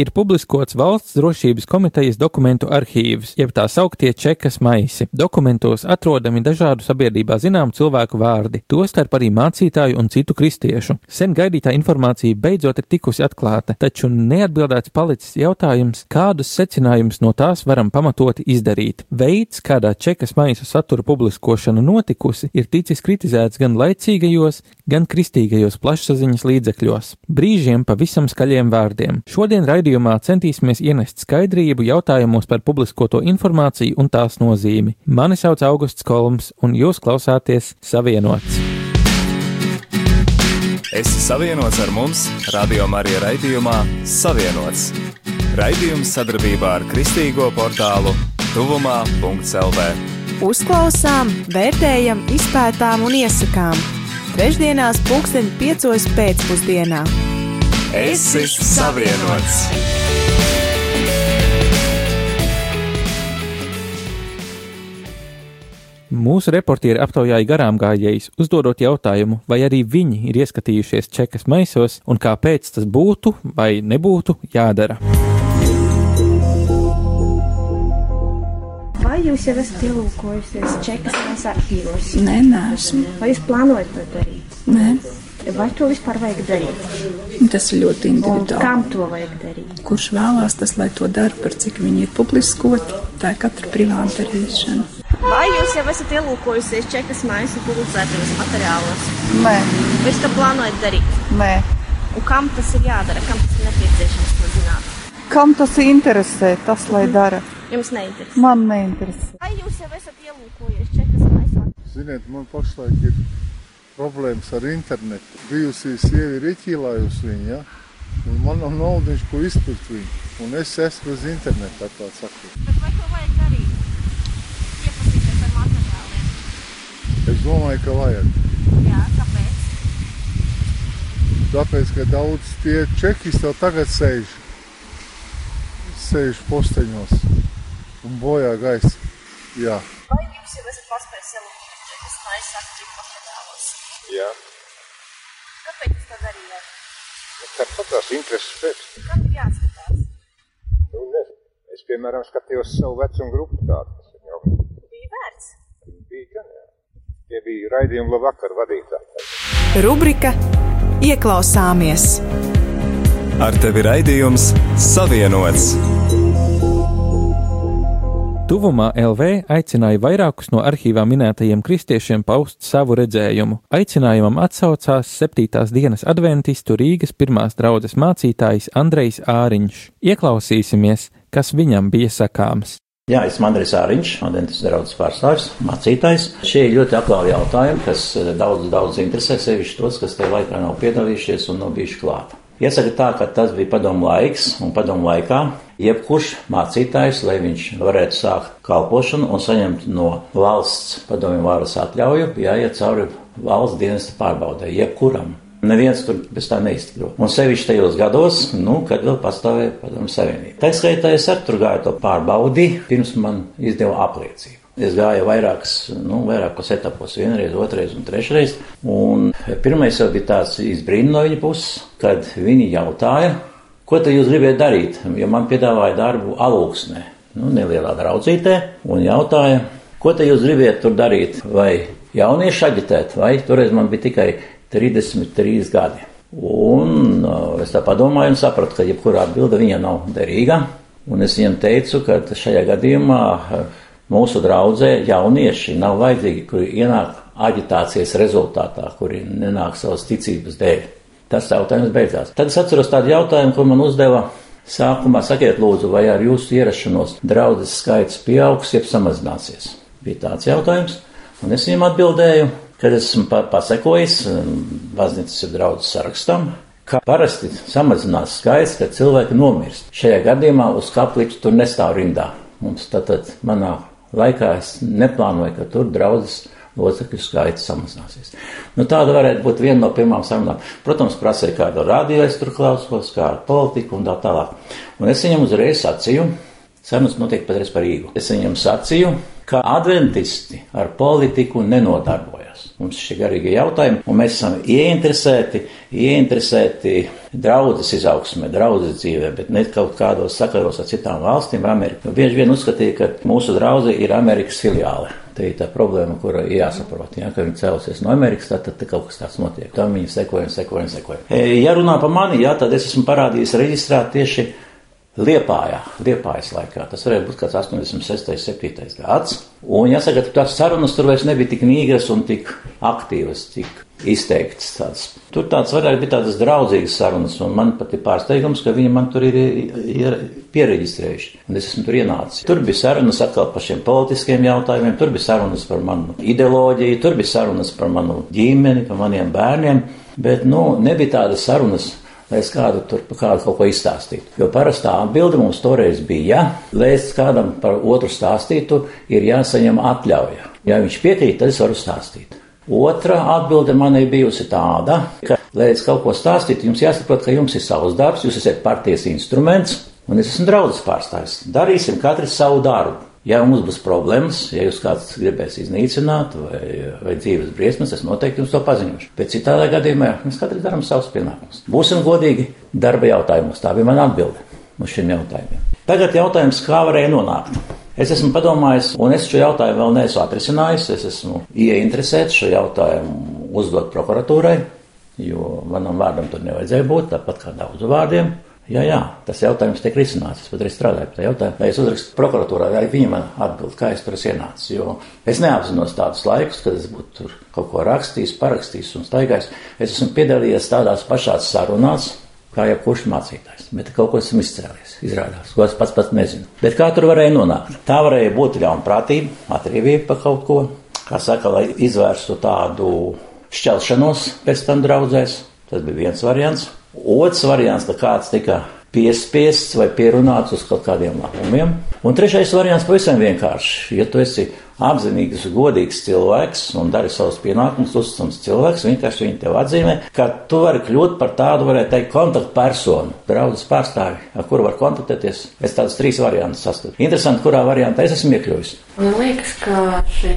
ir publiskots Valsts drošības komitejas dokumentu arhīvs, jeb tā sauktie čekas maisi. Dokumentos atrodami dažādu sabiedrībā zināmu cilvēku vārdi, tostarp arī mācītāju un citu kristiešu. Sen gaidītā informācija beidzot ir tikusi atklāta, taču neatbildēts palicis jautājums, kādus secinājumus no tās varam pamatoti izdarīt. Veids, kādā čekas maisu satura publiskošana notikusi, ir ticis kritizēts gan laicīgajos, gan kristīgajos plašsaziņas līdzekļos. Brīžiem pavisam skaļiem vārdiem. Šodien raidījumā centīsimies ienest skaidrību jautājumos par publiskoto informāciju un tās nozīmi. Mani sauc Augusts Kolms, un jūs klausāties Savienots. Esi savienots ar mums, Radio Marija raidījumā Savienots. Raidījums sadarbībā ar Kristīgo portālu Tuvumā.CLV. Uzklausām, vērtējam, izpētām un iesakām. Trešdienās, pulksten piecos pēcpusdienā. Esi savienots! Mūsu reportieri aptaujāja garām gājējus, uzdodot jautājumu, vai arī viņi ir ieskatījušies čekas maisos un kāpēc tas būtu vai nebūtu jādara. Jūs jau esat ielūkojusies čekas arhīvos? Nē, neesmu. Vai jūs plānojat to darīt? Nē, Vai to vispār vajag darīt? tas ir ļoti Un individuāli. kam to vajag darīt? Kurš vēlās tas, lai to dara, par cik viņi ir publiskoti, tā ir katra privāta darīšana. Vai jūs jau esat ielūkojusies čekas maisu publicētajos materiālos? Nē, Vai jūs to plānojat darīt? nē. Un kam tas ir jādara? Kam tas ir nepieciešams to zināt? Kam tas interesē, tas lai dara? Jums neinteresē. Man neinteresē. Vai jūs jau esat ielūkojušies čekas maisā? Ziniet, man pašlaik ir problēmas ar internetu. Bijusī sieva ir ieķīlājusi viņu, ja? un man nav naudas, ko izpirkt viņu. Un es esmu bez interneta, tā sakot. Bet vai to vajag darīt? Iepazīties ar materiāliem. Es domāju, ka vajag. Jā, kāpēc? Tāpēc, ka daudz tie čekis jau tagad sēž, sēž posteņos un bojā gaisa. Jā. Vai jūs jau esat paspējis ielūkoties čekas maisā arhīvu materiālos? Jā. Kāpēc jūs to darījāt? Tāpat tās intereses pēc. Kam ir jāskatās? Nu, ne. Es, piemēram, skatījos savu vecumu grupu tādu. kas jau Bija vērts. bija gan, jā. Tie bija raidījumi labvakar vadītāji. Rubrika Ieklausāmies! Ar tevi raidījums Savienots! Tuvumā LV aicināja vairākus no arhīvā minētajiem kristiešiem paust savu redzējumu. Aicinājumam atsaucās septītās dienas adventistu Rīgas pirmās draudzes mācītājs Andrejs Āriņš. Ieklausīsimies, kas viņam bija sakāms. Jā, esmu AndrejsĀriņš, Adventas draugs pārstāvis, mācītājs. Šie ir ļoti aktuāli jautājumi, kas eh, daudz, daudz interesē sevišķi tos, kas tajā laikā nav piedalījušies un nav bijuši klāt. Iesaka tā, ka tas bija padomu laiks, un padomu laikā jebkurš mācītājs, lai viņš varētu sākt kalpošanu un saņemt no valsts padomju varas atļauju, jāiet cauri valsts dienesta pārbaudē, jebkuram. Neviens tur bez tā neiztikro. Un sevišķi tajos gados, nu, kad vēl pastāvēja padomu savienība. Tā skaitā es ar tur gāju to pārbaudi, pirms man izdeva apliecību. Es gāju vairākas, nu, vairākos etapos, vienreiz, otrreiz un trešreiz. Un pirmais jau bija tāds izbrīns no viņa puses, kad viņi jautāja, ko tad jūs gribējat darīt? Jo man piedāvāja darbu alūksnē, nu, nelielā draudzītē, un jautāja, ko tad jūs gribējat tur darīt? Vai jaunieši aģitēt, vai toreiz man bija tikai 33 gadi. Un uh, es tā padomāju un sapratu, ka jebkurā atbilde viņa nav derīga. Un es viņam teicu, ka šajā gadījumā mūsu draudzē jaunieši nav vajadzīgi, kuri ienāk aģitācijas rezultātā, kuri nenāk savas ticības dēļ. Tas jautājums beidzās. Tad es atceros tādu jautājumu, ko man uzdeva sākumā. Sakiet, lūdzu, vai ar jūsu ierašanos draudzes skaits pieaugs, jeb samazināsies? Bija tāds jautājums, un es viņam atbildēju, kad esmu pa pasekojis um, baznīcas ir draudzes sarakstam, ka parasti samazinās skaits, kad cilvēki nomirst. Šajā gadījumā uz kapliču tur nestāv rindā. Mums tātad manā laikā es neplānoju, ka tur draudzes locekļu skaits samazināsies. Nu, tāda varētu būt viena no pirmām sarunām. Protams, prasīja kādu radio, es tur klausos, kādu politiku un tā tālāk. Un es viņam uzreiz sacīju, sarunas notiek patreiz par īgu. Es viņam sacīju, ka adventisti ar politiku nenodarbojas. Mums ir šie garīgie jautājumi, un mēs esam ieinteresēti, ieinteresēti draudzes izaugsmē, draudzes dzīvē, bet ne kaut kādos sakaros ar citām valstīm, Ameriku. Bieži vien uzskatīja, ka mūsu draudze ir Amerikas filiāle. Tā ir tā problēma, kura ir jāsaprot. Ja, kad viņi cēlusies no Amerikas, tad, tad kaut kas tāds notiek. Tam viņi sekoja, sekoja, sekoja. Ja runā par mani, jā, tad es esmu parādījis reģistrēt tieši Liepājā, Liepājas laikā. Tas varēja būt kāds 86, 7 gads. Un jāsaka, ka tās sarunas tur vairs nebija tik mīgas un tik aktīvas, tik izteikts tāds. Tur tāds vairāk bija tādas draudzīgas sarunas, un man pat ir pārsteigums, ka viņi man tur ir, ir pieregistrējuši, un es esmu tur ienācis. Tur bija sarunas atkal par šiem politiskiem jautājumiem, tur bija sarunas par manu ideoloģiju, tur bija sarunas par manu ģimeni, par maniem bērniem, bet, nu, nebija tādas sarunas es kādu tur kādu kaut ko izstāstītu. Jo parastā atbilde mums toreiz bija, ja, es kādam par otru stāstītu, ir jāsaņem atļauja. Ja viņš piekrīt, tad es varu stāstīt. Otra atbilde man ir bijusi tāda, ka, lai es kaut ko stāstītu, jums jāsaprot, ka jums ir savs darbs, jūs esat partijas instruments, un es esmu draudzes pārstāvis. Darīsim katrs savu darbu. Ja mums būs problēmas, ja jūs kāds gribēs iznīcināt vai, vai dzīves briesmas, es noteikti jums to paziņošu. Bet citādā gadījumā mēs katrs darām savus pienākumus. Būsim godīgi darba jautājumos. Tā bija mana atbilde uz šiem jautājumiem. Tagad jautājums, kā varēja nonākt. Es esmu padomājis, un es šo jautājumu vēl neesmu atrisinājis. Es esmu ieinteresēts šo jautājumu uzdot prokuratūrai, jo manam vārdam tur nevajadzēja būt, tāpat kā daudzu vārdiem. Jā, jā, tas jautājums tiek risināts. Es pat arī strādāju pie tā jautājuma. Vai es uzrakstu prokuratūrā, vai viņi man atbild, kā es tur esmu ienācis. Jo es neapzinos tādus laikus, kad es būtu tur kaut ko rakstījis, parakstījis un staigājis. Es esmu piedalījies tādās pašās sarunās, kā jebkurš mācītājs. Bet kaut ko esmu izcēlies, izrādās, ko es pats pats nezinu. Bet kā tur varēja nonākt? Tā varēja būt ļaunprātība, atriebība par kaut ko, kā saka, lai izvērstu tādu šķelšanos pēc tam draudzēs. Tas bija viens variants. Otrs variants, ka kāds tika piespiests vai pierunāts uz kaut kādiem labumiem. Un trešais variants pavisam vienkārši. Ja tu esi apzinīgs, godīgs cilvēks un dari savus pienākumus, uzticams cilvēks, vienkārši viņi tev atzīmē, ka tu vari kļūt par tādu, varētu teikt, kontaktpersonu, draudzes pārstāvi, ar kuru var kontaktēties. Es tādus trīs variantus saskatu. Interesanti, kurā variantā es esmu iekļuvis. Man liekas, ka šie,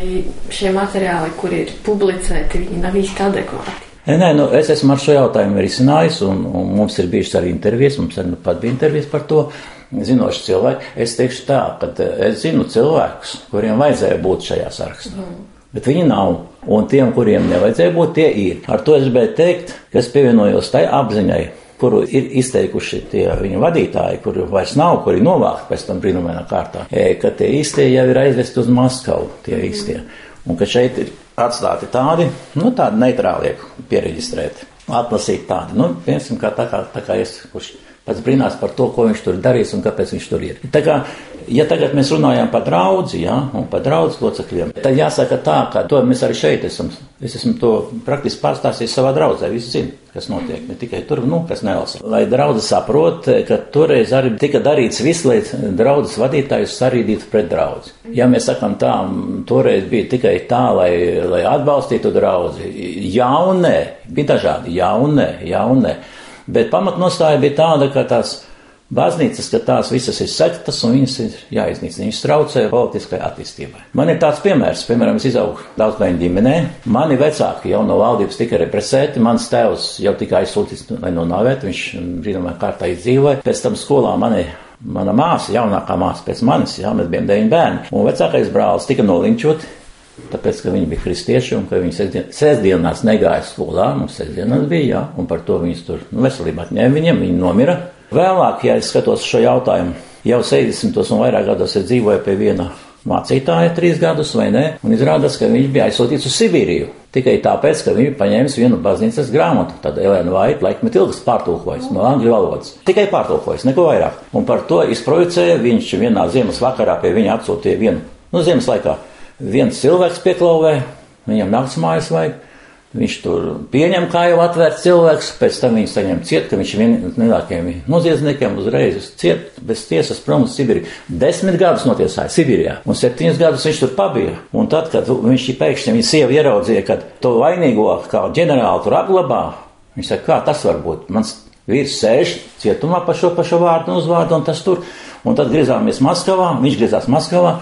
šie materiāli, kur ir publicēti, viņi nav īsti adekvāti. Nē, nē, nu, es esmu ar šo jautājumu risinājis, un, un mums ir bijušas arī intervijas, mums arī nu pat bija intervijas par to. Zinoši cilvēki, es teikšu tā, ka es zinu cilvēkus, kuriem vajadzēja būt šajā sarakstā. Mm. Bet viņi nav, un tiem, kuriem nevajadzēja būt, tie ir. Ar to es gribēju teikt, ka es pievienojos tai apziņai, kuru ir izteikuši tie viņu vadītāji, kuri vairs nav, kuri novākti pēc tam brīnumainā kārtā, ka tie īstie jau ir aizvesti uz Maskavu, tie īstie. Un ka šeit ir atstāti tādi, nu, tādi neitrālie pieregistrēti, atlasīti tādi, nu, piemēram, kā tā kā, tā kā es, kurš pats brīnās par to, ko viņš tur darīs un kāpēc viņš tur ir. Tā kā, ja tagad mēs runājam par draudzi, ja, un par draudz locekļiem, tad jāsaka tā, ka to mēs arī šeit esam, es esmu to praktiski pārstāstījis savā draudzē, visi zina, kas notiek, ne tikai tur, nu, kas nelasa. Lai draudze saprot, ka toreiz arī tika darīts viss, lai draudzes vadītājus sarīdītu pret draudzi. Ja mēs sakam tā, toreiz bija tikai tā, lai, lai atbalstītu draudzi, jaunē, bija dažādi, jaunē, jaunē. Bet pamatnostāja bija tāda, ka tās baznīcas, ka tās visas ir sektas un viņas ir jāiznīcina. Viņas traucē politiskai attīstībai. Man ir tāds piemērs, piemēram, es izaugu daudz bērnu ģimenē. Mani vecāki jau no valdības tika represēti, mans tēvs jau tika aizsūtīts, lai nonāvētu, viņš brīnumā kārtā izdzīvoja. Pēc tam skolā mani mana māsa, jaunākā māsa pēc manis, jā, mēs bijām deviņi bērni, un vecākais brālis tika nolinčots Tāpēc, ka viņi bija kristieši un ka viņi sestdien, sestdienās negāja skolā, mums sestdienās bija, jā, un par to viņus tur nu, veselībā atņēma viņiem, viņi nomira. Vēlāk, ja es skatos šo jautājumu, jau 60. un vairāk gados es dzīvoju pie viena mācītāja trīs gadus vai nē, un izrādās, ka viņš bija aizsūtīts uz Sibīriju. Tikai tāpēc, ka viņi paņēmis vienu baznīcas grāmatu, tad Elēna Vaita laikmet ilgas pārtulkojas no angļu valodas. Tikai pārtulkojas, neko vairāk. Un par to izprojicēja viņš vienā ziemas vakarā pie viņa atsūtīja vienu, nu, ziemas laikā viens cilvēks pieklauvē, viņam nakts mājas vajag. Viņš tur pieņem, kā jau atvērts cilvēks, pēc tam viņš saņem ciet, ka viņš lielākajiem noziedzniekiem uzreiz ciet bez tiesas prom uz Sibīriju. Desmit gadus notiesāja Sibīrijā, un septiņus gadus viņš tur pabija. Un tad, kad viņš pēkšņi viņa sieva ieraudzīja, ka to vainīgo kā ģenerāli tur apglabā, viņš saka, kā tas var būt? Mans vīrs sēž cietumā par šo pašu vārdu un uzvārdu, un tas tur. Un tad griezāmies Maskavā, viņš griezās Maskavā,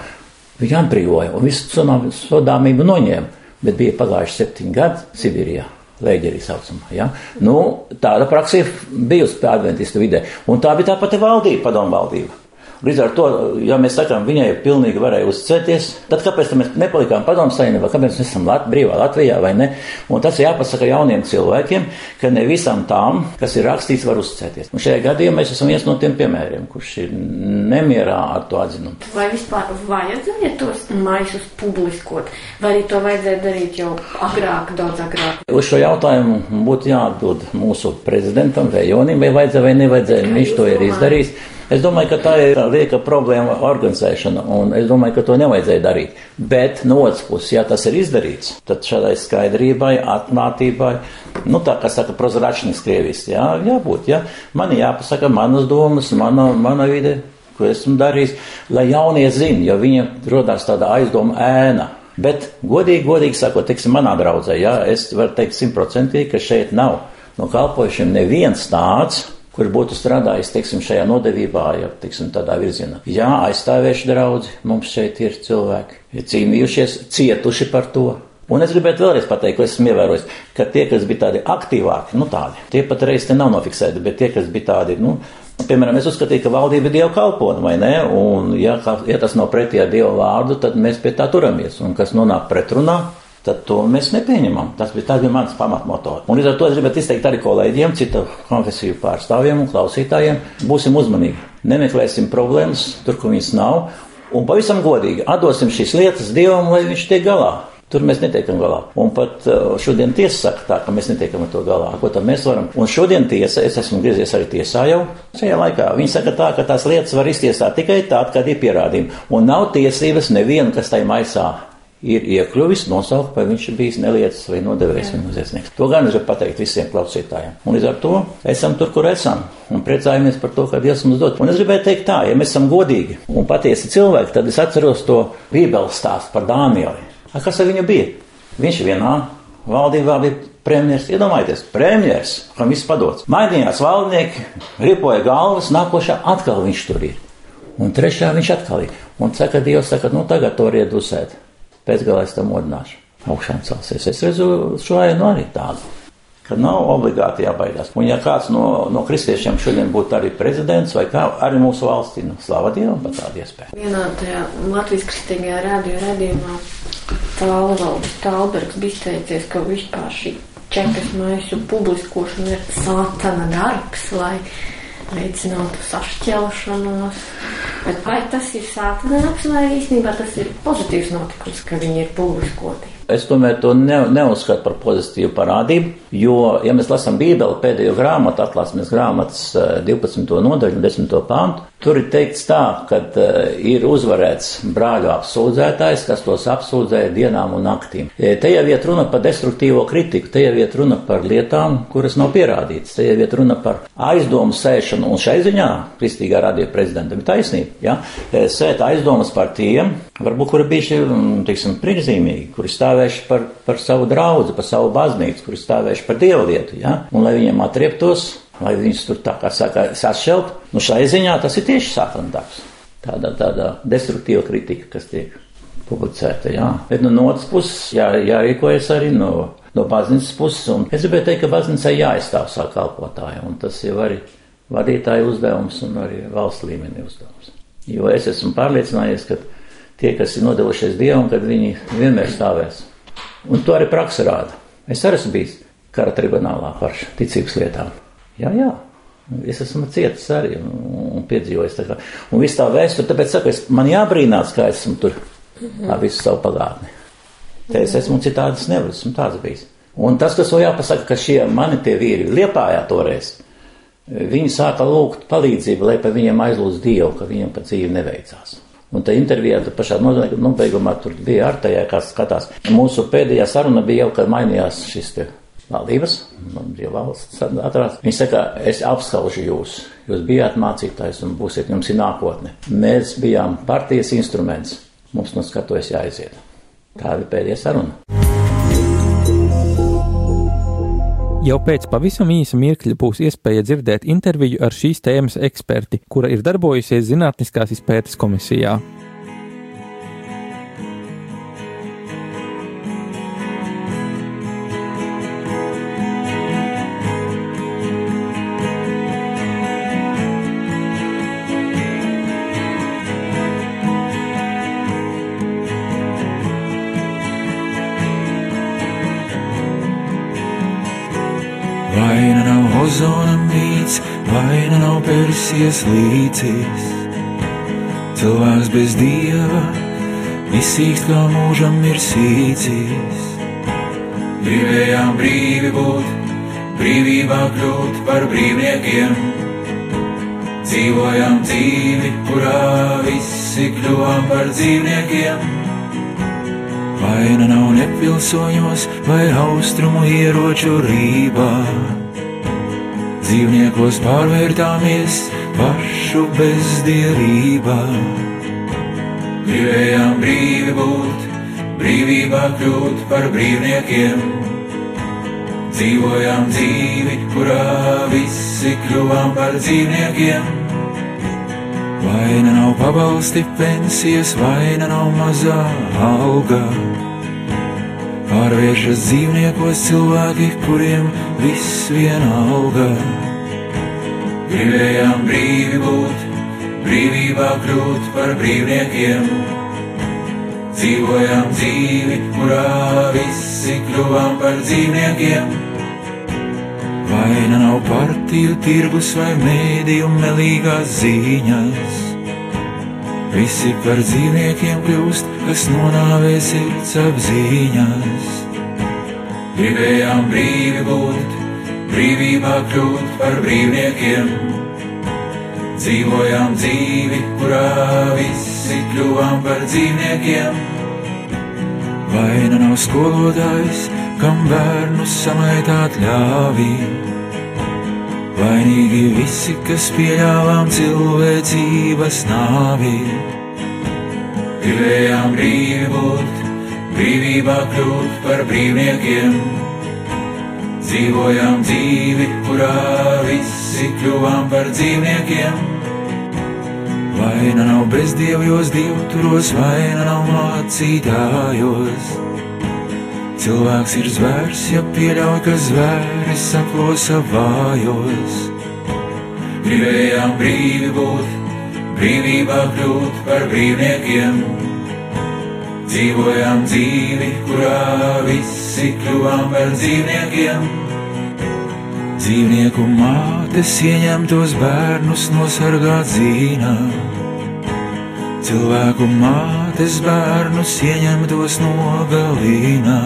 Viņu atbrīvoja un visu sodāmību noņēma. Bet bija pagājuši septiņi gadi Sibīrijā. Lēģerī saucamā. Ja? Nu, tāda praksa ir bijusi pie adventistu vidē. Un tā bija tā pati valdība, padomu valdība. Līdz ar to, ja mēs sakām, viņai pilnīgi varēja uzticēties, tad kāpēc mēs nepalikām padomu saimniekā, kāpēc mēs esam Lat brīvā Latvijā vai ne? Un tas jāpasaka jauniem cilvēkiem, ka ne visam tām, kas ir rakstīts, var uzticēties. Un šajā gadījumā mēs esam viens no tiem piemēriem, kurš ir nemierā ar to atzinumu. Vai vispār vajadzēja tos maisus publiskot, vai arī to vajadzēja darīt jau agrāk, daudz agrāk? Uz šo jautājumu būtu jāatbild mūsu prezidentam Vējonim, vai vajadzēja vai nevajadzēja, viņš to ir izdarījis. Es domāju, ka tā ir lieka problēma organizēšana, un es domāju, ka to nevajadzēja darīt. Bet no otras puses, ja tas ir izdarīts, tad šādai skaidrībai, atklātībai, nu tā kā saka prozračnis krievis, jā, jābūt, jā. Man jāpasaka manas domas, mana, mana vide, ko esmu darījis, lai jaunie zina, jo viņiem rodās tāda aizdoma ēna. Bet, godīgi, godīgi sakot, teiksim, manā draudzē, jā, es varu teikt simtprocentīgi, ka šeit nav no kalpojušiem neviens tāds, kurš būtu strādājis teiksim, šajā nodevībā, ja teiksim, tādā virzienā. Jā, aizstāvējuši draudzi, mums šeit ir cilvēki, ir cīnījušies, cietuši par to. Un es gribētu vēlreiz pateikt, ko esmu ievērojis, ka tie, kas bija tādi aktīvāki, nu tādi, tie pat reiz te nav nofiksēti, bet tie, kas bija tādi, nu, piemēram, es uzskatīju, ka valdība ir dieva kalpona, vai ne? Un, ja, ja tas nav pretī ar dievu vārdu, tad mēs pie tā turamies. Un kas nonāk pretrunā, tad to mēs nepieņemam. Tas bija, tas bija mans pamatmotors. Un līdz ar to es gribētu izteikt arī kolēģiem, citu konfesiju pārstāvjiem un klausītājiem. Būsim uzmanīgi, nemeklēsim problēmas tur, kur viņas nav, un pavisam godīgi atdosim šīs lietas Dievam, lai viņš tiek galā. Tur mēs netiekam galā. Un pat uh, šodien tiesa saka tā, ka mēs netiekam ar to galā. Ko tad mēs varam? Un šodien tiesa, es esmu griezies arī tiesā jau šajā laikā. Viņi saka tā, ka tās lietas var iztiesāt tikai tād, kad ir pierādījumi. Un nav tiesības nevienu, kas tai maisā ir iekļuvis, nosaukt, vai viņš ir bijis nelietis vai nodevējs vai noziedznieks. To gan gribu pateikt visiem klausītājiem. Un līdz ar to esam tur, kur esam, un priecājamies par to, ka Dievs mums dod. Un es gribēju teikt tā, ja mēs esam godīgi un patiesi cilvēki, tad es atceros to bībeles stāstu par Dānieli. A, kas ar viņu bija? Viņš vienā valdībā bija premjeras. Iedomājieties, premjeras, kam viss padots. Mainījās valdnieki, ripoja galvas, nākošā atkal viņš tur ir. Un trešā viņš atkal ir. Un saka, Dievs saka, nu tagad to var iedusēt pēcgalā es tam modināšu. Augšām celsies. Es redzu šo ainu arī tādu, ka nav obligāti jābaidās. Un ja kāds no, no kristiešiem šodien būtu arī prezidents vai kā, arī mūsu valstī, nu, slava Dievam par tādu iespēju. Vienā tajā Latvijas kristīgajā radio redzījumā Tālvalds Tālbergs bija izteicies, ka vispār šī čekas maisu publiskošana ir sātana darbs, lai veicinātu sašķelšanos. Bet vai tas ir sāpināts vai īstenībā tas ir pozitīvs notikums, ka viņi ir publiskoti? Es tomēr to ne, neuzskatu par pozitīvu parādību, jo, ja mēs lasām Bībeli pēdējo grāmatu, atklāsmes grāmatas 12. Eh, nodaļu, 10. pāntu, tur ir teikts tā, ka uh, ir uzvarēts brāļu apsūdzētājs, kas tos apsūdzēja dienām un naktīm. Te jau iet runa par destruktīvo kritiku, te jau iet runa par lietām, kuras nav pierādītas, te jau iet runa par aizdomu sēšanu, un šai ziņā Kristīgā radio prezidentam ir taisnība, ja? E, sēt aizdomas par tiem, varbūt, kuri bijuši, mm, teiksim, priekšzīmīgi, kuri stāvējuši par, par savu draugu, par savu baznīcu, kur ir stāvējuši par dievlietu, ja? un lai viņiem atrieptos, lai viņus tur tā kā saka, sašķelt, nu šai ziņā tas ir tieši sātana darbs. Tāda, tāda destruktīva kritika, kas tiek publicēta, jā. Bet nu, no otras puses jā, jārīkojas arī no, no baznīcas puses, un es gribēju teikt, ka baznīcai jāizstāv savu kalpotāju, un tas jau arī vadītāju uzdevums un arī valsts līmenī uzdevums. Jo es esmu pārliecinājies, ka tie, kas ir nodevušies Dievam, kad viņi vienmēr stāvēs Un to arī praksa rāda. Es arī esmu bijis kara tribunālā par ticības lietām. Jā, jā. Es esmu cietis arī un, un piedzīvojis. Tā kā. un viss tā vēsture, tāpēc saku, es, man jābrīnās, kā esmu tur ar visu savu pagātni. Te es esmu citādi, es nevaru, esmu tāds bijis. Un tas, kas vēl jāpasaka, ka šie mani tie vīri liepājā toreiz, viņi sāka lūgt palīdzību, lai pa viņiem aizlūdz Dievu, ka viņiem pa dzīvi neveicās. Un tā intervijā pašā nobeigumā tur bija ar tajā, kas skatās. Mūsu pēdējā saruna bija jau, kad mainījās šis te valdības, bija valsts atrās. Viņi saka, es apskaužu jūs, jūs bijāt mācītājs un būsiet, jums ir nākotne. Mēs bijām partijas instruments, mums no skatojas jāaiziet. Tā bija pēdējā saruna. Jau pēc pavisam īsa mirkļa būs iespēja dzirdēt interviju ar šīs tēmas eksperti, kura ir darbojusies Zinātniskās izpētes komisijā. Ozona mīts, vaina nav persijas līdzīs. Cilvēks bez dieva, izsīkst kā mūžam ir sīcīs. Gribējām brīvi būt, brīvībā kļūt par brīvniekiem. Dzīvojām dzīvi, kurā visi kļuvām par dzīvniekiem. Vaina nav ne pilsoņos vai austrumu ieroču rībā. Dzīvniekos pārvērtāmies pašu bezdievībā. Gribējām brīvi būt, brīvībā kļūt par brīvniekiem. Dzīvojām dzīvi, kurā visi kļuvām par dzīvniekiem. Vaina nav pabalsti pensijas, vaina nav mazā alga. Pārvēršas dzīvniekos cilvēki, kuriem viss vienalga. Gribējām brīvi būt, brīvībā kļūt par brīvniekiem. Dzīvojām dzīvi, kurā visi kļuvām par dzīvniekiem. Vaina nav partiju tirgus vai mēdīju melīgās ziņas. Visi par dzīvniekiem kļūst, kas nonāvē sirds apziņas. Gribējām brīvi būt, brīvībā kļūt par brīvniekiem. Dzīvojām dzīvi, kurā visi kļuvām par dzīvniekiem. Vaina nav skolotājs, kam bērnus samaitāt ļāvī. Vainīgi visi, kas pieļāvām cilvēcības nāvi. Gribējām brīvi būt, brīvībā kļūt par brīvniekiem. Dzīvojām dzīvi, kurā visi kļuvām par dzīvniekiem. Vaina nav bezdievjos, dievturos, vaina nav mācītājos. Cilvēks ir zvērs, ja pieļauj, ka zvēris aplosa vājos. Gribējām brīvi būt, brīvībā kļūt par brīvniekiem. Dzīvojām dzīvi, kurā visi kļuvām par dzīvniekiem. Dzīvnieku mātes ieņem tos bērnus nosargāt zīnā. Cilvēku mātes bērnus ieņem tos nogalīnā.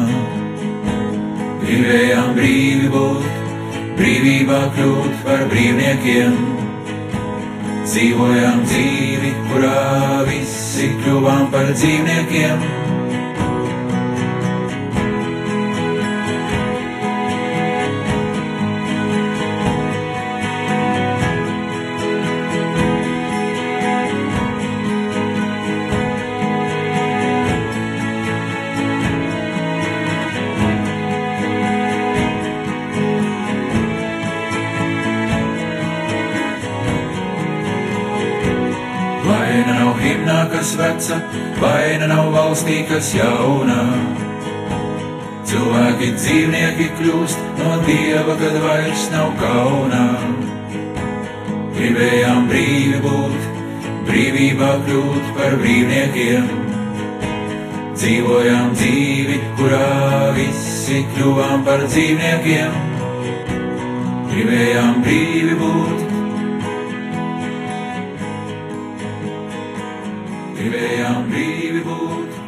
Gribējām brīvi būt, brīvībā kļūt par brīvniekiem. Dzīvojām dzīvi, kurā visi kļuvām par dzīvniekiem. Veca, vaina nav valstī, kas jaunā. Cilvēki dzīvnieki kļūst no dieva, kad vairs nav kaunā. Gribējām brīvi būt, brīvībā kļūt par brīvniekiem. Dzīvojām dzīvi, kurā visi kļuvām par dzīvniekiem. Gribējām brīvi būt, gribējām brīvi būt.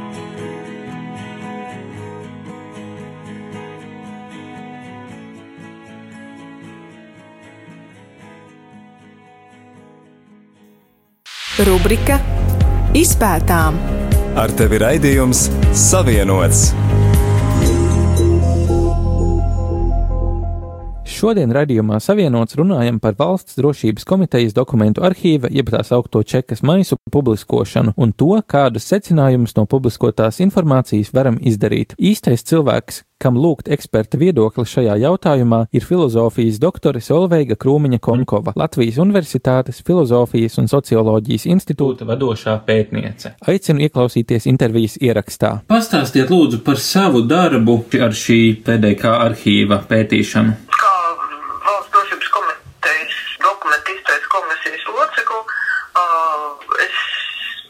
Rubrika Izpētām Ar tevi raidījums Savienots. Šodien raidījumā savienots runājam par valsts drošības komitejas dokumentu arhīva, jeb tā saukto čekas maisu publiskošanu un to, kādus secinājumus no publiskotās informācijas varam izdarīt. Īstais cilvēks, kam lūgt eksperta viedokli šajā jautājumā, ir filozofijas doktore Solveiga Krūmiņa Konkova, Latvijas Universitātes Filozofijas un Socioloģijas institūta vadošā pētniece. Aicinu ieklausīties intervijas ierakstā. Pastāstiet lūdzu par savu darbu ar šī PDK arhīva pētīšanu. Kā valsts drošības komitejas dokumentu izpētes komisijas locekli, uh, es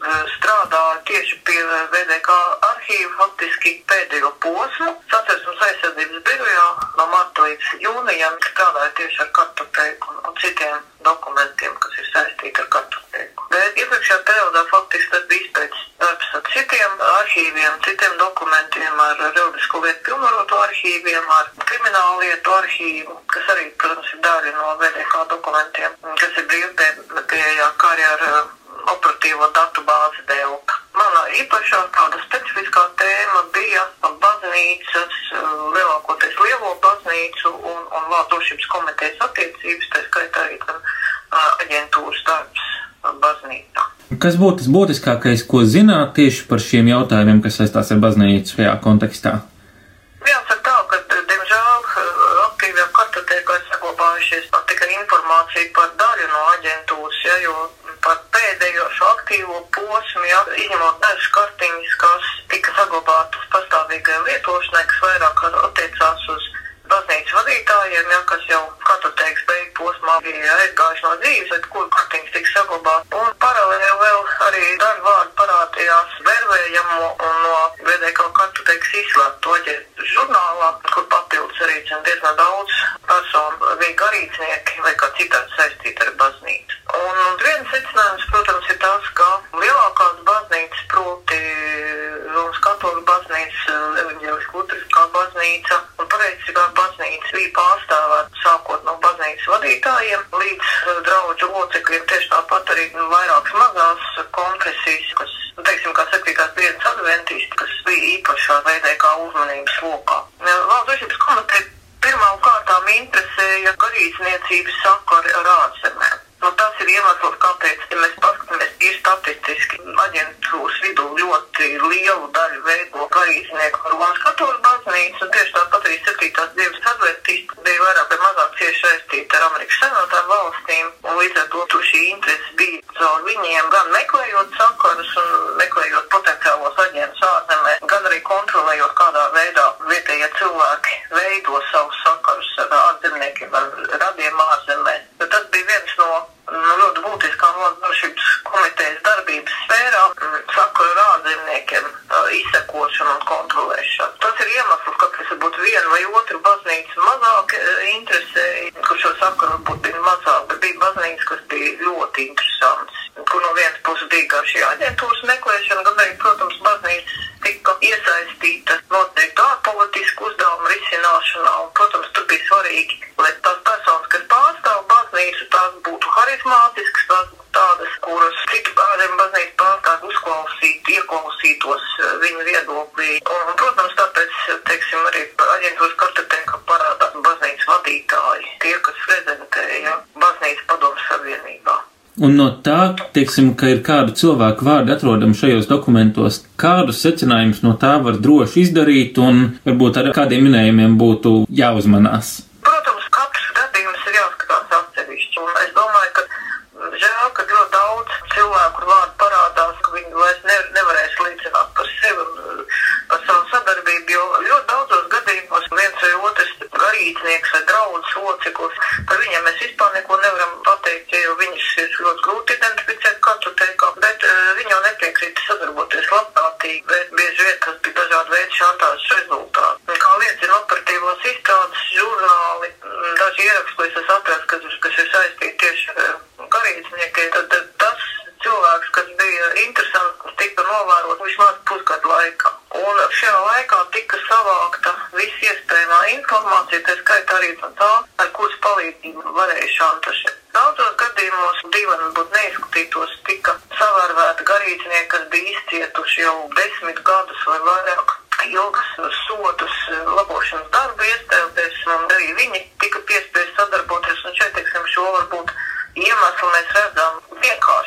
uh, strādāju tieši pie VDK arhīva faktiski pēdējo posmu. Satversmes aizsardzības birojā no marta līdz jūnijam strādāju tieši ar kartoteiku un, un citiem dokumentiem, kas ir saistīti ar kartoteiku. Bet iepriekšējā periodā faktiski tas bija izpētes darbs ar citiem arhīviem, citiem dokumentiem, ar reliģisku lietu pilnvarotu arhīviem, ar kriminālu lietu arhīvu, kas arī, protams, ir daļa no VDK dokumentiem, kas ir brīvpējā, kā arī ar operatīvo datu bāzi DELK. Mana īpašā tāda specifiskā tēma bija baznīcas, uh, lielākoties lielo baznīcu un, un valsts drošības komitejas attiecības, tā skaitā arī tam uh, aģentūras darbs uh, baznīcā. Kas būtu tas būtiskākais, ko zināt tieši par šiem jautājumiem, kas saistās ar baznīcu šajā kontekstā? Jāsaka tā, ka, diemžēl, aktīviem kartotēkā saglabājušies pat tikai informācija par daļu no aģentūras, ja, jo par pēdējo šo aktīvo posmu, ja, izņemot dažas kartiņas, kas tika saglabātas pastāvīgai lietošanai, kas vairāk attiecās uz baznīcas vadītājiem, ja, kas jau kartotēks beigu posmā bija aizgājuši no dzīves, bet kur kartiņas tika saglabāt. Un paralēli vēl arī daļu vārdu parādījās vērvējamo un no VDK kartotēks izslēgto aģentu žurnālā, kur papildus arī diezgan daudz personu bija garīdznieki vai kā citādi saistīti ar baznīcu. Viens secinājums, protams, ir tas, ka lielākās baznīcas, proti Romas katoļu baznīca, evaņģēliskā lutriskā baznīca un pareizībā baznīca bija pārstāvēta sākot no baznīcas vadītājiem līdz draudžu locekļiem, tieši tāpat arī vairākas mazās konfesijas, kas, nu, teiksim, kā septītās dienas adventisti, kas bija īpašā veidē kā uzmanības lokā. Valsts drošības komiteja pirmām kārtām interesēja garīdzniecības sakari ar ārzemēm. Nu, tas ir iemesls, kāpēc, ja mēs paskatāmies tīri statistiski, aģentūras vidū ļoti lielu daļu veido garīdznieku ar Romas katoļu baznīcu, un tieši tāpat arī septītās dievas adventisti bija vairāk vai mazāk cieši saistīti ar Amerikas Savienotām valstīm, un līdz ar to tur šī interese bija caur viņiem, gan meklējot sakarus un meklējot potenciālos aģentus ārzemē, gan arī kontrolējot, kādā veidā vietējie cilvēki veido savus sakarus ar ārzemniekiem, ar radiem ārzemē. Bet tas bija viens no nu, ļoti būtiskām valsts drošības komitejas darbības sfērām sakaru ar ārzemniekiem izsekošanu un kontrolēšanu. Tas ir iemesls, kāpēc varbūt viena vai otra baznīca mazāk interesēja, kur šo sakaru varbūt bija mazāk, Un no tā, teiksim, ka ir kādu cilvēku vārdi atrodami šajos dokumentos, kādus secinājumus no tā var droši izdarīt un varbūt ar kādiem minējumiem būtu jāuzmanās? Protams, katrs gadījums ir jāskatās atsevišķi, un es domāju, ka žēl, ka ļoti daudz cilvēku vārdu parādās, ka viņi vairs ne, nevarēs līdzināt par sevi un par savu sadarbību, jo ļoti daudzos gadījumos viens vai otrs garīdznieks vai draudzes loceklis, par viņiem mēs vispār neko nevaram pateikt, jo viņus ir ļoti grūti identificēt katru teikā, bet uh, viņi jau nepiekrīt sadarboties labprātīgi, bet bieži vien tas bija dažādi veidi šantāžas rezultāti. Kā liecina operatīvos izstrādes žurnāli, daži ieraksti, es esmu atrasts, kas, kas ir saistīti tieši ar garīdzniekiem, tad, tas cilvēks, kas bija interesants, tika novērots vismaz pusgadu laikā. Un šajā laikā tika savākta viss iespējamā informācija, tā skaitā arī no tā, ar kuras palīdzību varēja šantažēt. Daudzos gadījumos divi varbūt neizskatītos tika savērvēti garīdznieki, kas bija izcietuši jau desmit gadus vai vairāk ilgas sodus labošanas darbu iestājoties, un arī viņi tika piespiesti sadarboties, un šeit, teiksim, šo varbūt iemeslu mēs redzam vienkāršāk.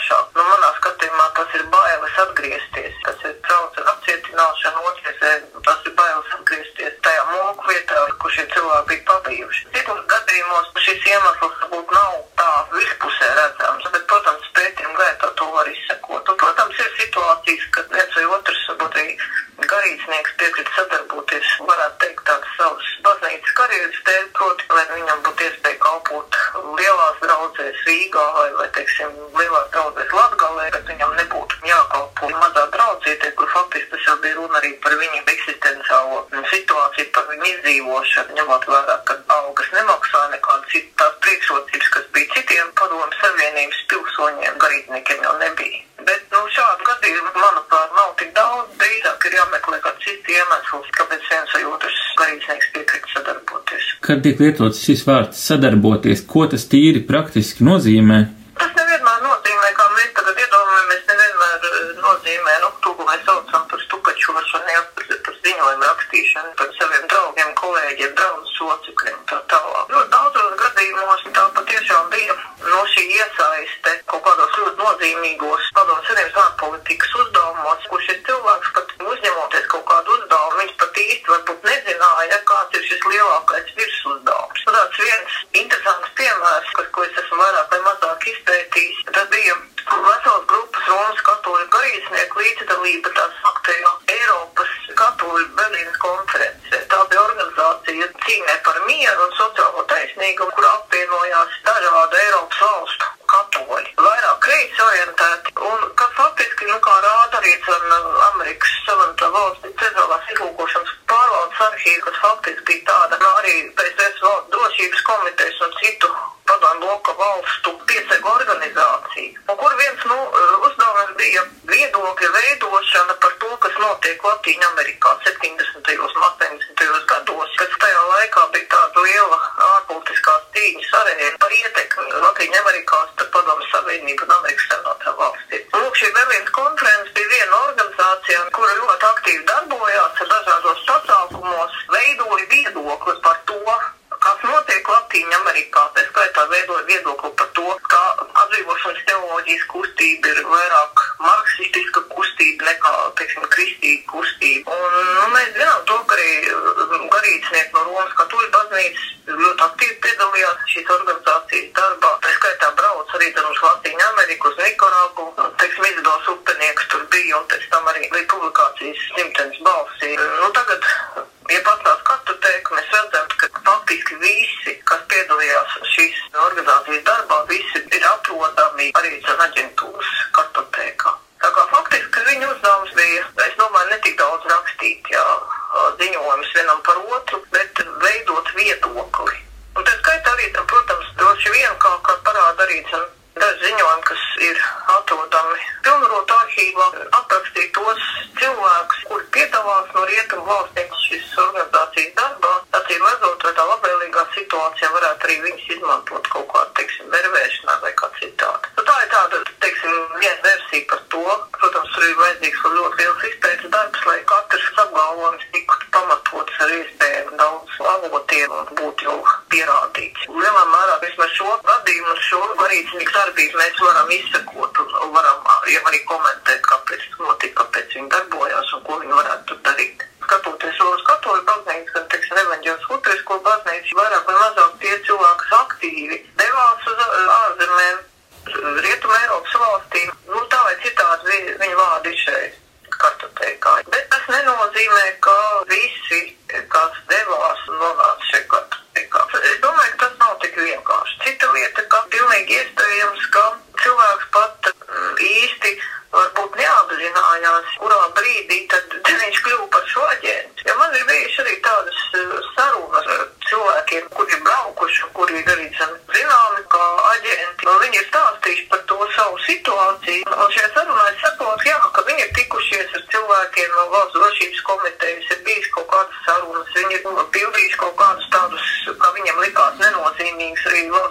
Viņu eksistenciālo situāciju, par viņu izdzīvošanu, ņemot vērā, ka algas nemaksā nekādas citas priekšrocības, kas bija citiem padomu savienības pilsoņiem, garīdzniekiem jau nebija. Bet, nu, šādu gadījumu, manuprāt, nav tik daudz. Drīzāk ir jāmeklē kāds cits iemesls, kāpēc viens vai otrs garīdznieks piekrīt sadarboties. Kad tiek lietots šis vārds sadarboties, ko tas tīri praktiski nozīmē? Rakstīšanu, par saviem draugiem, kolēģiem, draugu socikļiem un tā tālāk. Ļoti daudzos gadījumos bija no šī iesaiste kaut kādos ļoti nozīmīgos padomu savienības ārpolitikas uzdevumos, kur šis cilvēks pat uzņemoties kaut kādu uzdevumu, viņš pat īsti varbūt nezināja, kāds ir šis lielākais virsuzdevums. Tāds viens interesants piemērs, kas, ko es esmu vairāk vai mazāk izpētījis, tas bija vesels grupas Romas katoļu garīdznieku līdzdalība tā sauktajā Eiropas katoļu Berlīnas konferencē. Tā bija organizācija cīņai par mieru un sociālo taisnīgumu, kur apvienojās dažādu Eiropas valstu katoļi, vairāk kreisi orientēti, un kas faktiski, nu kā rāda arī ar Amerikas Savienotā valsts centrālās izlūkošanas pārvaldes arhīvu, kas faktiski bija tāda, nu arī PSS valsts drošības komitejas un citu padomu bloka valstu piesegu organizācija, un kur viens, nu, uzdevums bija viedokļa veidošana par to, kas notiek Latīņa Amerikā 70. un 80. gados, kas tajā laikā bija tāda liela ārpolitiskās cīņas arēna par ietekmi Latīņa Amerikā starp padomu savienību un Amerikas Savienotām valstīm. Lūk, šī Berlīnas konferences bija viena organizācija, kura ļoti aktīvi darbojās ar dažādos sasaukumos, veidoja viedokli par to, kas notiek Latīņa Amerikā. Tā skaitā veidoja viedokli par to, ka atbrīvošanas teoloģijas kustība ir vairāk marksistiska kustība nekā, teiksim, kristīga kustība. Un nu, mēs zinām to, ka arī garīdznieki no Romas katoļu baznīcas ļoti aktīvi piedalījās šīs organizācijas darbā. Tā skaitā brauc arī uz Latīņu Ameriku, uz Nikaragu, teiksim, Izados upenieks tur bija un pēc tam arī bija publikācijas simtenes balsī. Nu, tagad Ja pastāstās kartotēku, mēs redzam, ka faktiski visi, kas piedalījās šīs organizācijas darbā, visi ir atrodami arī zem aģentūras ziņojumus vienam par otru, bet veidot viedokli. Un tā skaitā arī, tam, protams, droši vien, kā, kā parāda arī daži ziņojumi, kas ir atrodami pilnvarot arhīvā, aprakstīt tos cilvēkus, kuri piedalās no rietumu valstīm šīs organizācijas darbā. Acīm redzot, vai tā labvēlīgā situācijā varētu arī viņus izmantot kaut kādā, teiksim, vervēšanā vai kā citādi. Nu, tā ir tāda, teiksim, viena versija par to. Protams, tur ir vajadzīgs ļoti liels izpētes darbs, lai katrs apgalvojums tiktu ar iespējami daudz avotiem būtu jau pierādīts. Lielā mērā vismaz šo gadījumu, šo garīdznieku darbību mēs varam izsekot un varam jau arī komentēt, kāpēc sarunas ar cilvēkiem, kuri ir braukuši, kuri ir arī zināmi kā aģenti, viņi ir stāstījuši par to savu situāciju. Un šajā sarunā es saprotu, jā, ka viņi ir tikušies ar cilvēkiem no valsts drošības komitejas, ir bijis kaut kādas sarunas, viņi ir pildījuši kaut kādus tādus, kā viņam likās, nenozīmīgus arī valsts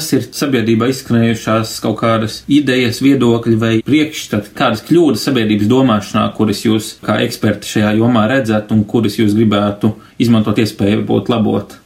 kas ir sabiedrībā izskanējušās kaut kādas idejas, viedokļi vai priekšstati, kādas kļūdas sabiedrības domāšanā, kuras jūs kā eksperti šajā jomā redzat un kuras jūs gribētu izmantot iespēju būt labot.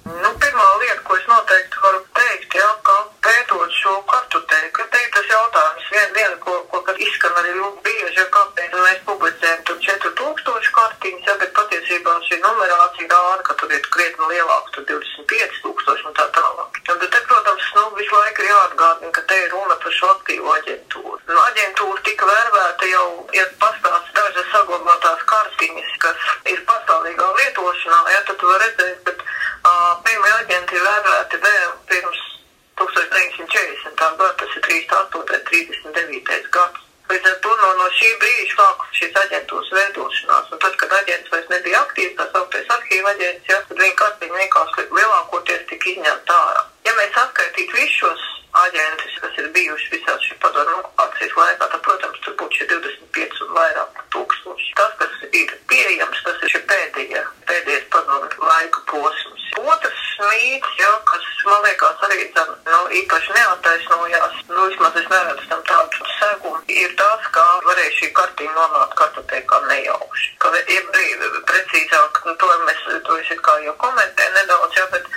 ir tas, kā varēja šī kartiņa nonākt kartotēkā nejauši. Ka ir brīvi, precīzāk, nu, to mēs, to es kā jau komentēju nedaudz, jā, bet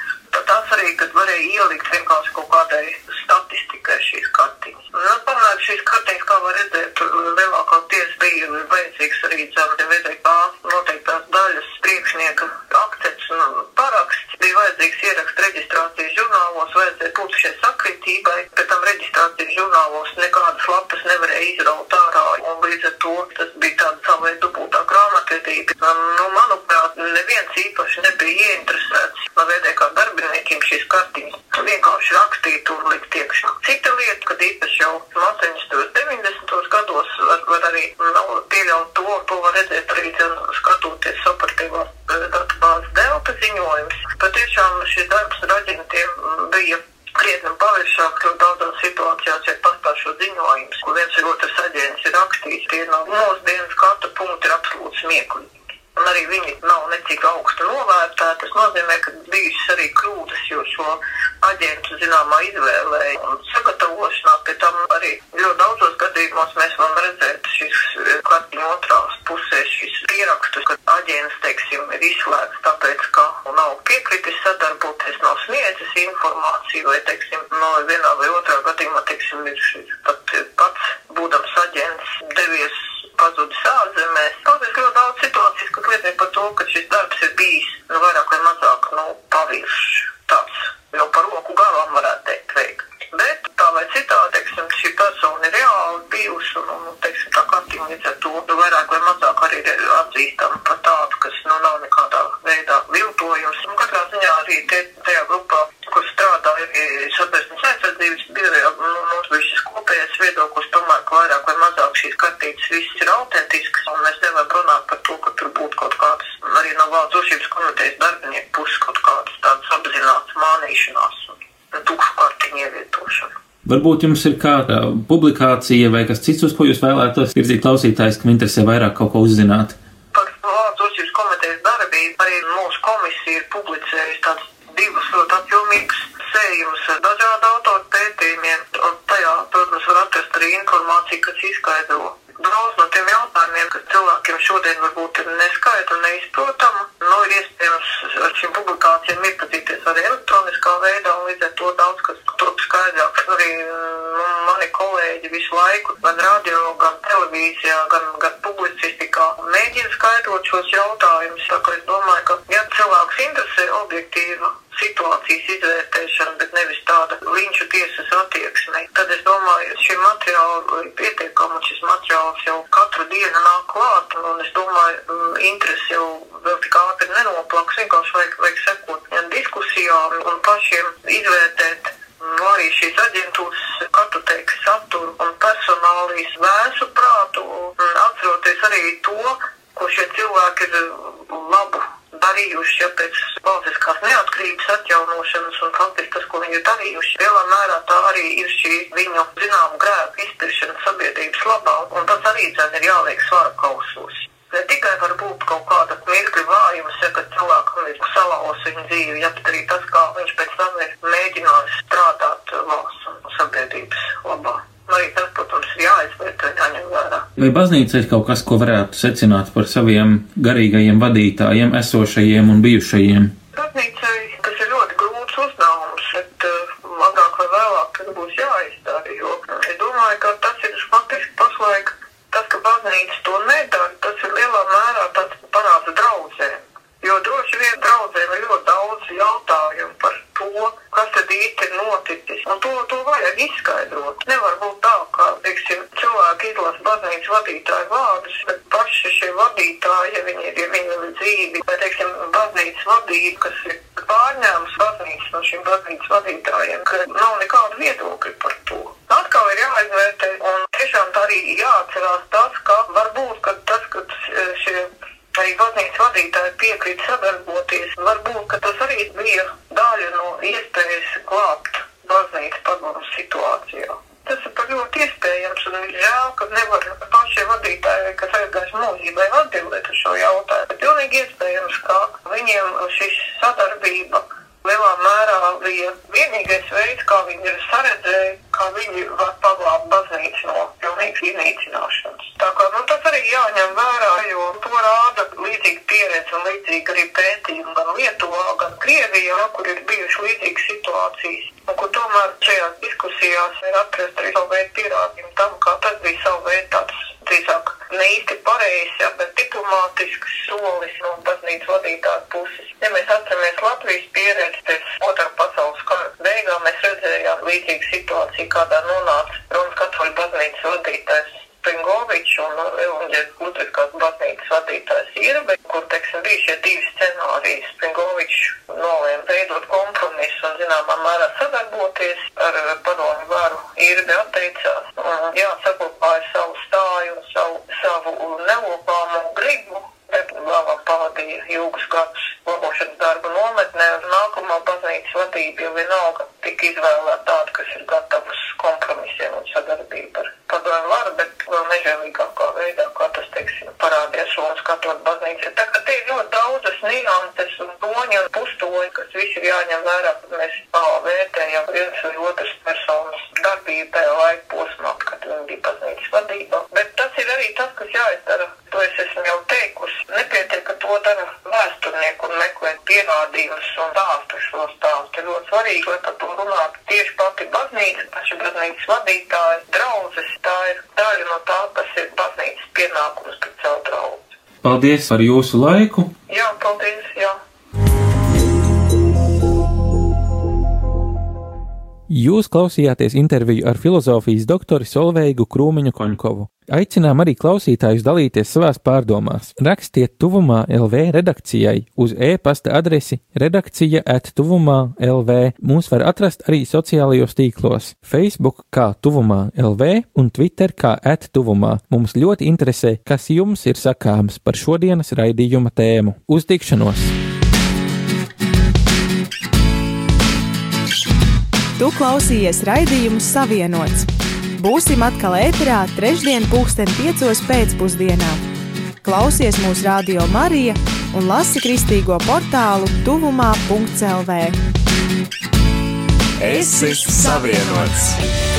tas arī, kad varēja ielikt vienkārši kaut kādai statistikai šīs kartiņas. Nu, pamēr šīs kartiņas, kā var redzēt, lielākoties bija vajadzīgs arī dzemdi VDK noteiktās daļas priekšnieka akcents un paraksts. Bija vajadzīgs ierakst reģistrācijas žurnālos, vajadzēja būt šai sakritībai, pēc tam reģistrācijas žurnālos nekā tādas lapas nevarēja izraut ārā, un līdz ar to tas bija tāda savai dubultā grāmatvedība. Nu, manuprāt, neviens īpaši nebija ieinteresēts, lai VDK darbiniekiem šīs kartiņas vienkārši rakstīja tur likt iekšā. Cita lieta, kad īpaši jau 80. 90. gados var, var arī nu, pieļaut to, to var redzēt arī skatoties operatīvās eh, datubāzes delta ziņojums. Patiešām šis darbs ar aģentiem bija krietni paviršāk, jo daudzās situācijās ir ja šo ziņojumus, ko viens ir otrs aģents ir rakstījis, tie no mūsdienas skatu punkti ir absolūti smieklīgi un arī viņi nav necik augstu novērtēti. Tas nozīmē, ka bijušas arī kļūdas, jo šo aģentu zināmā izvēlē un sagatavošanā pie tam arī ļoti daudzos gadījumos mēs varam redzēt šis eh, kartiņa otrās pusēs, šis pierakstu aģents, teiksim, ir izslēgts, tāpēc, ka nav piekritis sadarboties, nav sniedzis informāciju, vai, teiksim, no vienā vai otrā gadījumā, teiksim, ir pat pats būdams aģents devies pazudis ārzemēs. Protams, ļoti daudz situācijas, kas liecina par to, ka šis Varbūt jums ir kāda publikācija vai kas cits, uz ko jūs vēlētos virzīt klausītājs, kam interesē vairāk kaut ko uzzināt. Par Vācu uzsvars komitejas darbību arī mūsu komisija ir publicējusi tāds divus ļoti apjomīgus sējumus dažādu autoru pētījumiem, un tajā, protams, var atrast arī informāciju, kas izskaidro daudz no tiem jautājumiem, kas cilvēkiem šodien varbūt ir neskaidri un neizprotama. Vai baznīca ir kaut kas, ko varētu secināt par saviem garīgajiem vadītājiem, esošajiem un bijušajiem? Baznīcai tas ir ļoti grūts uzdevums, bet uh, agrāk vai vēlāk tas būs jāizdara, jo es domāju, ka tas ir faktiski pašlaik, tas, ka baznīca to nedara, tas ir lielā mērā tāds parāda draudzēm. Jo droši vien draudzēm ir ļoti daudz jautājumu par to, kas tad īsti ir noticis. Un to, to vajag izskaidrot. Nevar būt tā, ka, teiksim, cilvēki izlasa baznīcas vadītāju vārdus, bet paši šie vadītāji, ja viņi ir, ja viņi ir dzīvi, vai, teiksim, baznīcas vadība, kas ir pārņēmus baznīcas no šiem baznīcas vadītājiem, ka nav nekādu viedokļu par to. Atkal ir jāizvērtē, un tiešām tā arī jāatcerās tas, ka varbūt, ka tas, ka šie arī baznīcas vadītāji piekrīt sadarboties. Varbūt, ka tas arī bija daļa no iespējas glābt baznīcas padomu situācijā. Tas ir par ļoti iespējams, un ir žēl, ka nevar pašie vadītāji, kas aizgājuši mūžībai, atbildēt uz šo jautājumu. Bet pilnīgi iespējams, ka viņiem šis sadarbība lielā mērā bija vienīgais veids, kā viņi ir saredzējuši, kā viņi var paglābt baznīcu no pilnīgas iznīcināšanas. Tā arī jāņem vērā, jo to rāda līdzīga pieredze un līdzīgi arī pētījumi gan Lietuvā, gan Krievijā, kur ir bijušas līdzīgas situācijas. Un kur tomēr šajās diskusijās ir atrast arī savu veidu pierādījumu tam, kā tas bija savu veidu tāds drīzāk ne īsti pareizs, ja, bet diplomātisks solis no baznīcas vadītāja puses. Ja mēs atceramies Latvijas pieredzi pēc otrā pasaules kara beigām, mēs redzējām līdzīgu situāciju, kādā nonāca Romas katoļu baznīcas vadītājs Springovičs un Evanģēlis Lutriskās baznīcas vadītājs Irbe, kur, teiksim, bija šie divi scenāriji. Springovičs nolēma veidot kompromisu un, zināmā mērā, sadarboties ar padomu varu. Irbe atteicās un, jā, saglabāja savu stāju un savu, savu nelopāmu gribu, vēlāk pavadīja ilgus gadus labošanas darbu nometnē, un nākamā baznīcas vadība jau vienalga tika izvēlēta tāda, kas ir gatavs kompromisiem un sadarbību ar padomu varu, bet vēl nežēlīgākā veidā, kā tas, teiksim, parādījās Romas katoļu baznīca. Tā kā te ir ļoti daudzas nianses un toņi un pustoņi, kas visi ir jāņem vērā, kad mēs tā vērtējam viens vai otras personas darbību tajā laika posmā, kad viņi bija baznīcas vadībā. Bet tas ir arī tas, kas jāizdara. To es esmu jau teikusi. Nepietiek, ka to dara vēsturnieki un meklē pierādījumus un stāstu šo stāstu. Ir ļoti svarīgi, lai par to runātu tieši pati baznīca, paši baznīcas vadītāji, draudzes. Tā ir daļa no tā, kas ir baznīcas pienākums pret savu draugu. Paldies par jūsu laiku! Jā, paldies! Jā. Jūs klausījāties interviju ar filozofijas doktoru Solveigu Krūmiņu Koņkovu. Aicinām arī klausītājus dalīties savās pārdomās. Rakstiet tuvumā LV redakcijai uz e-pasta adresi redakcija at tuvumā LV. Mūs var atrast arī sociālajos tīklos - Facebook kā tuvumā LV un Twitter kā at tuvumā. Mums ļoti interesē, kas jums ir sakāms par šodienas raidījuma tēmu. Uz tikšanos! Tu klausījies raidījumu Savienots. Būsim atkal ēterā trešdien pulksten piecos pēcpusdienā. Klausies mūsu radio Marija un lasi kristīgo portālu tuvumā.lv. Es esmu savienots!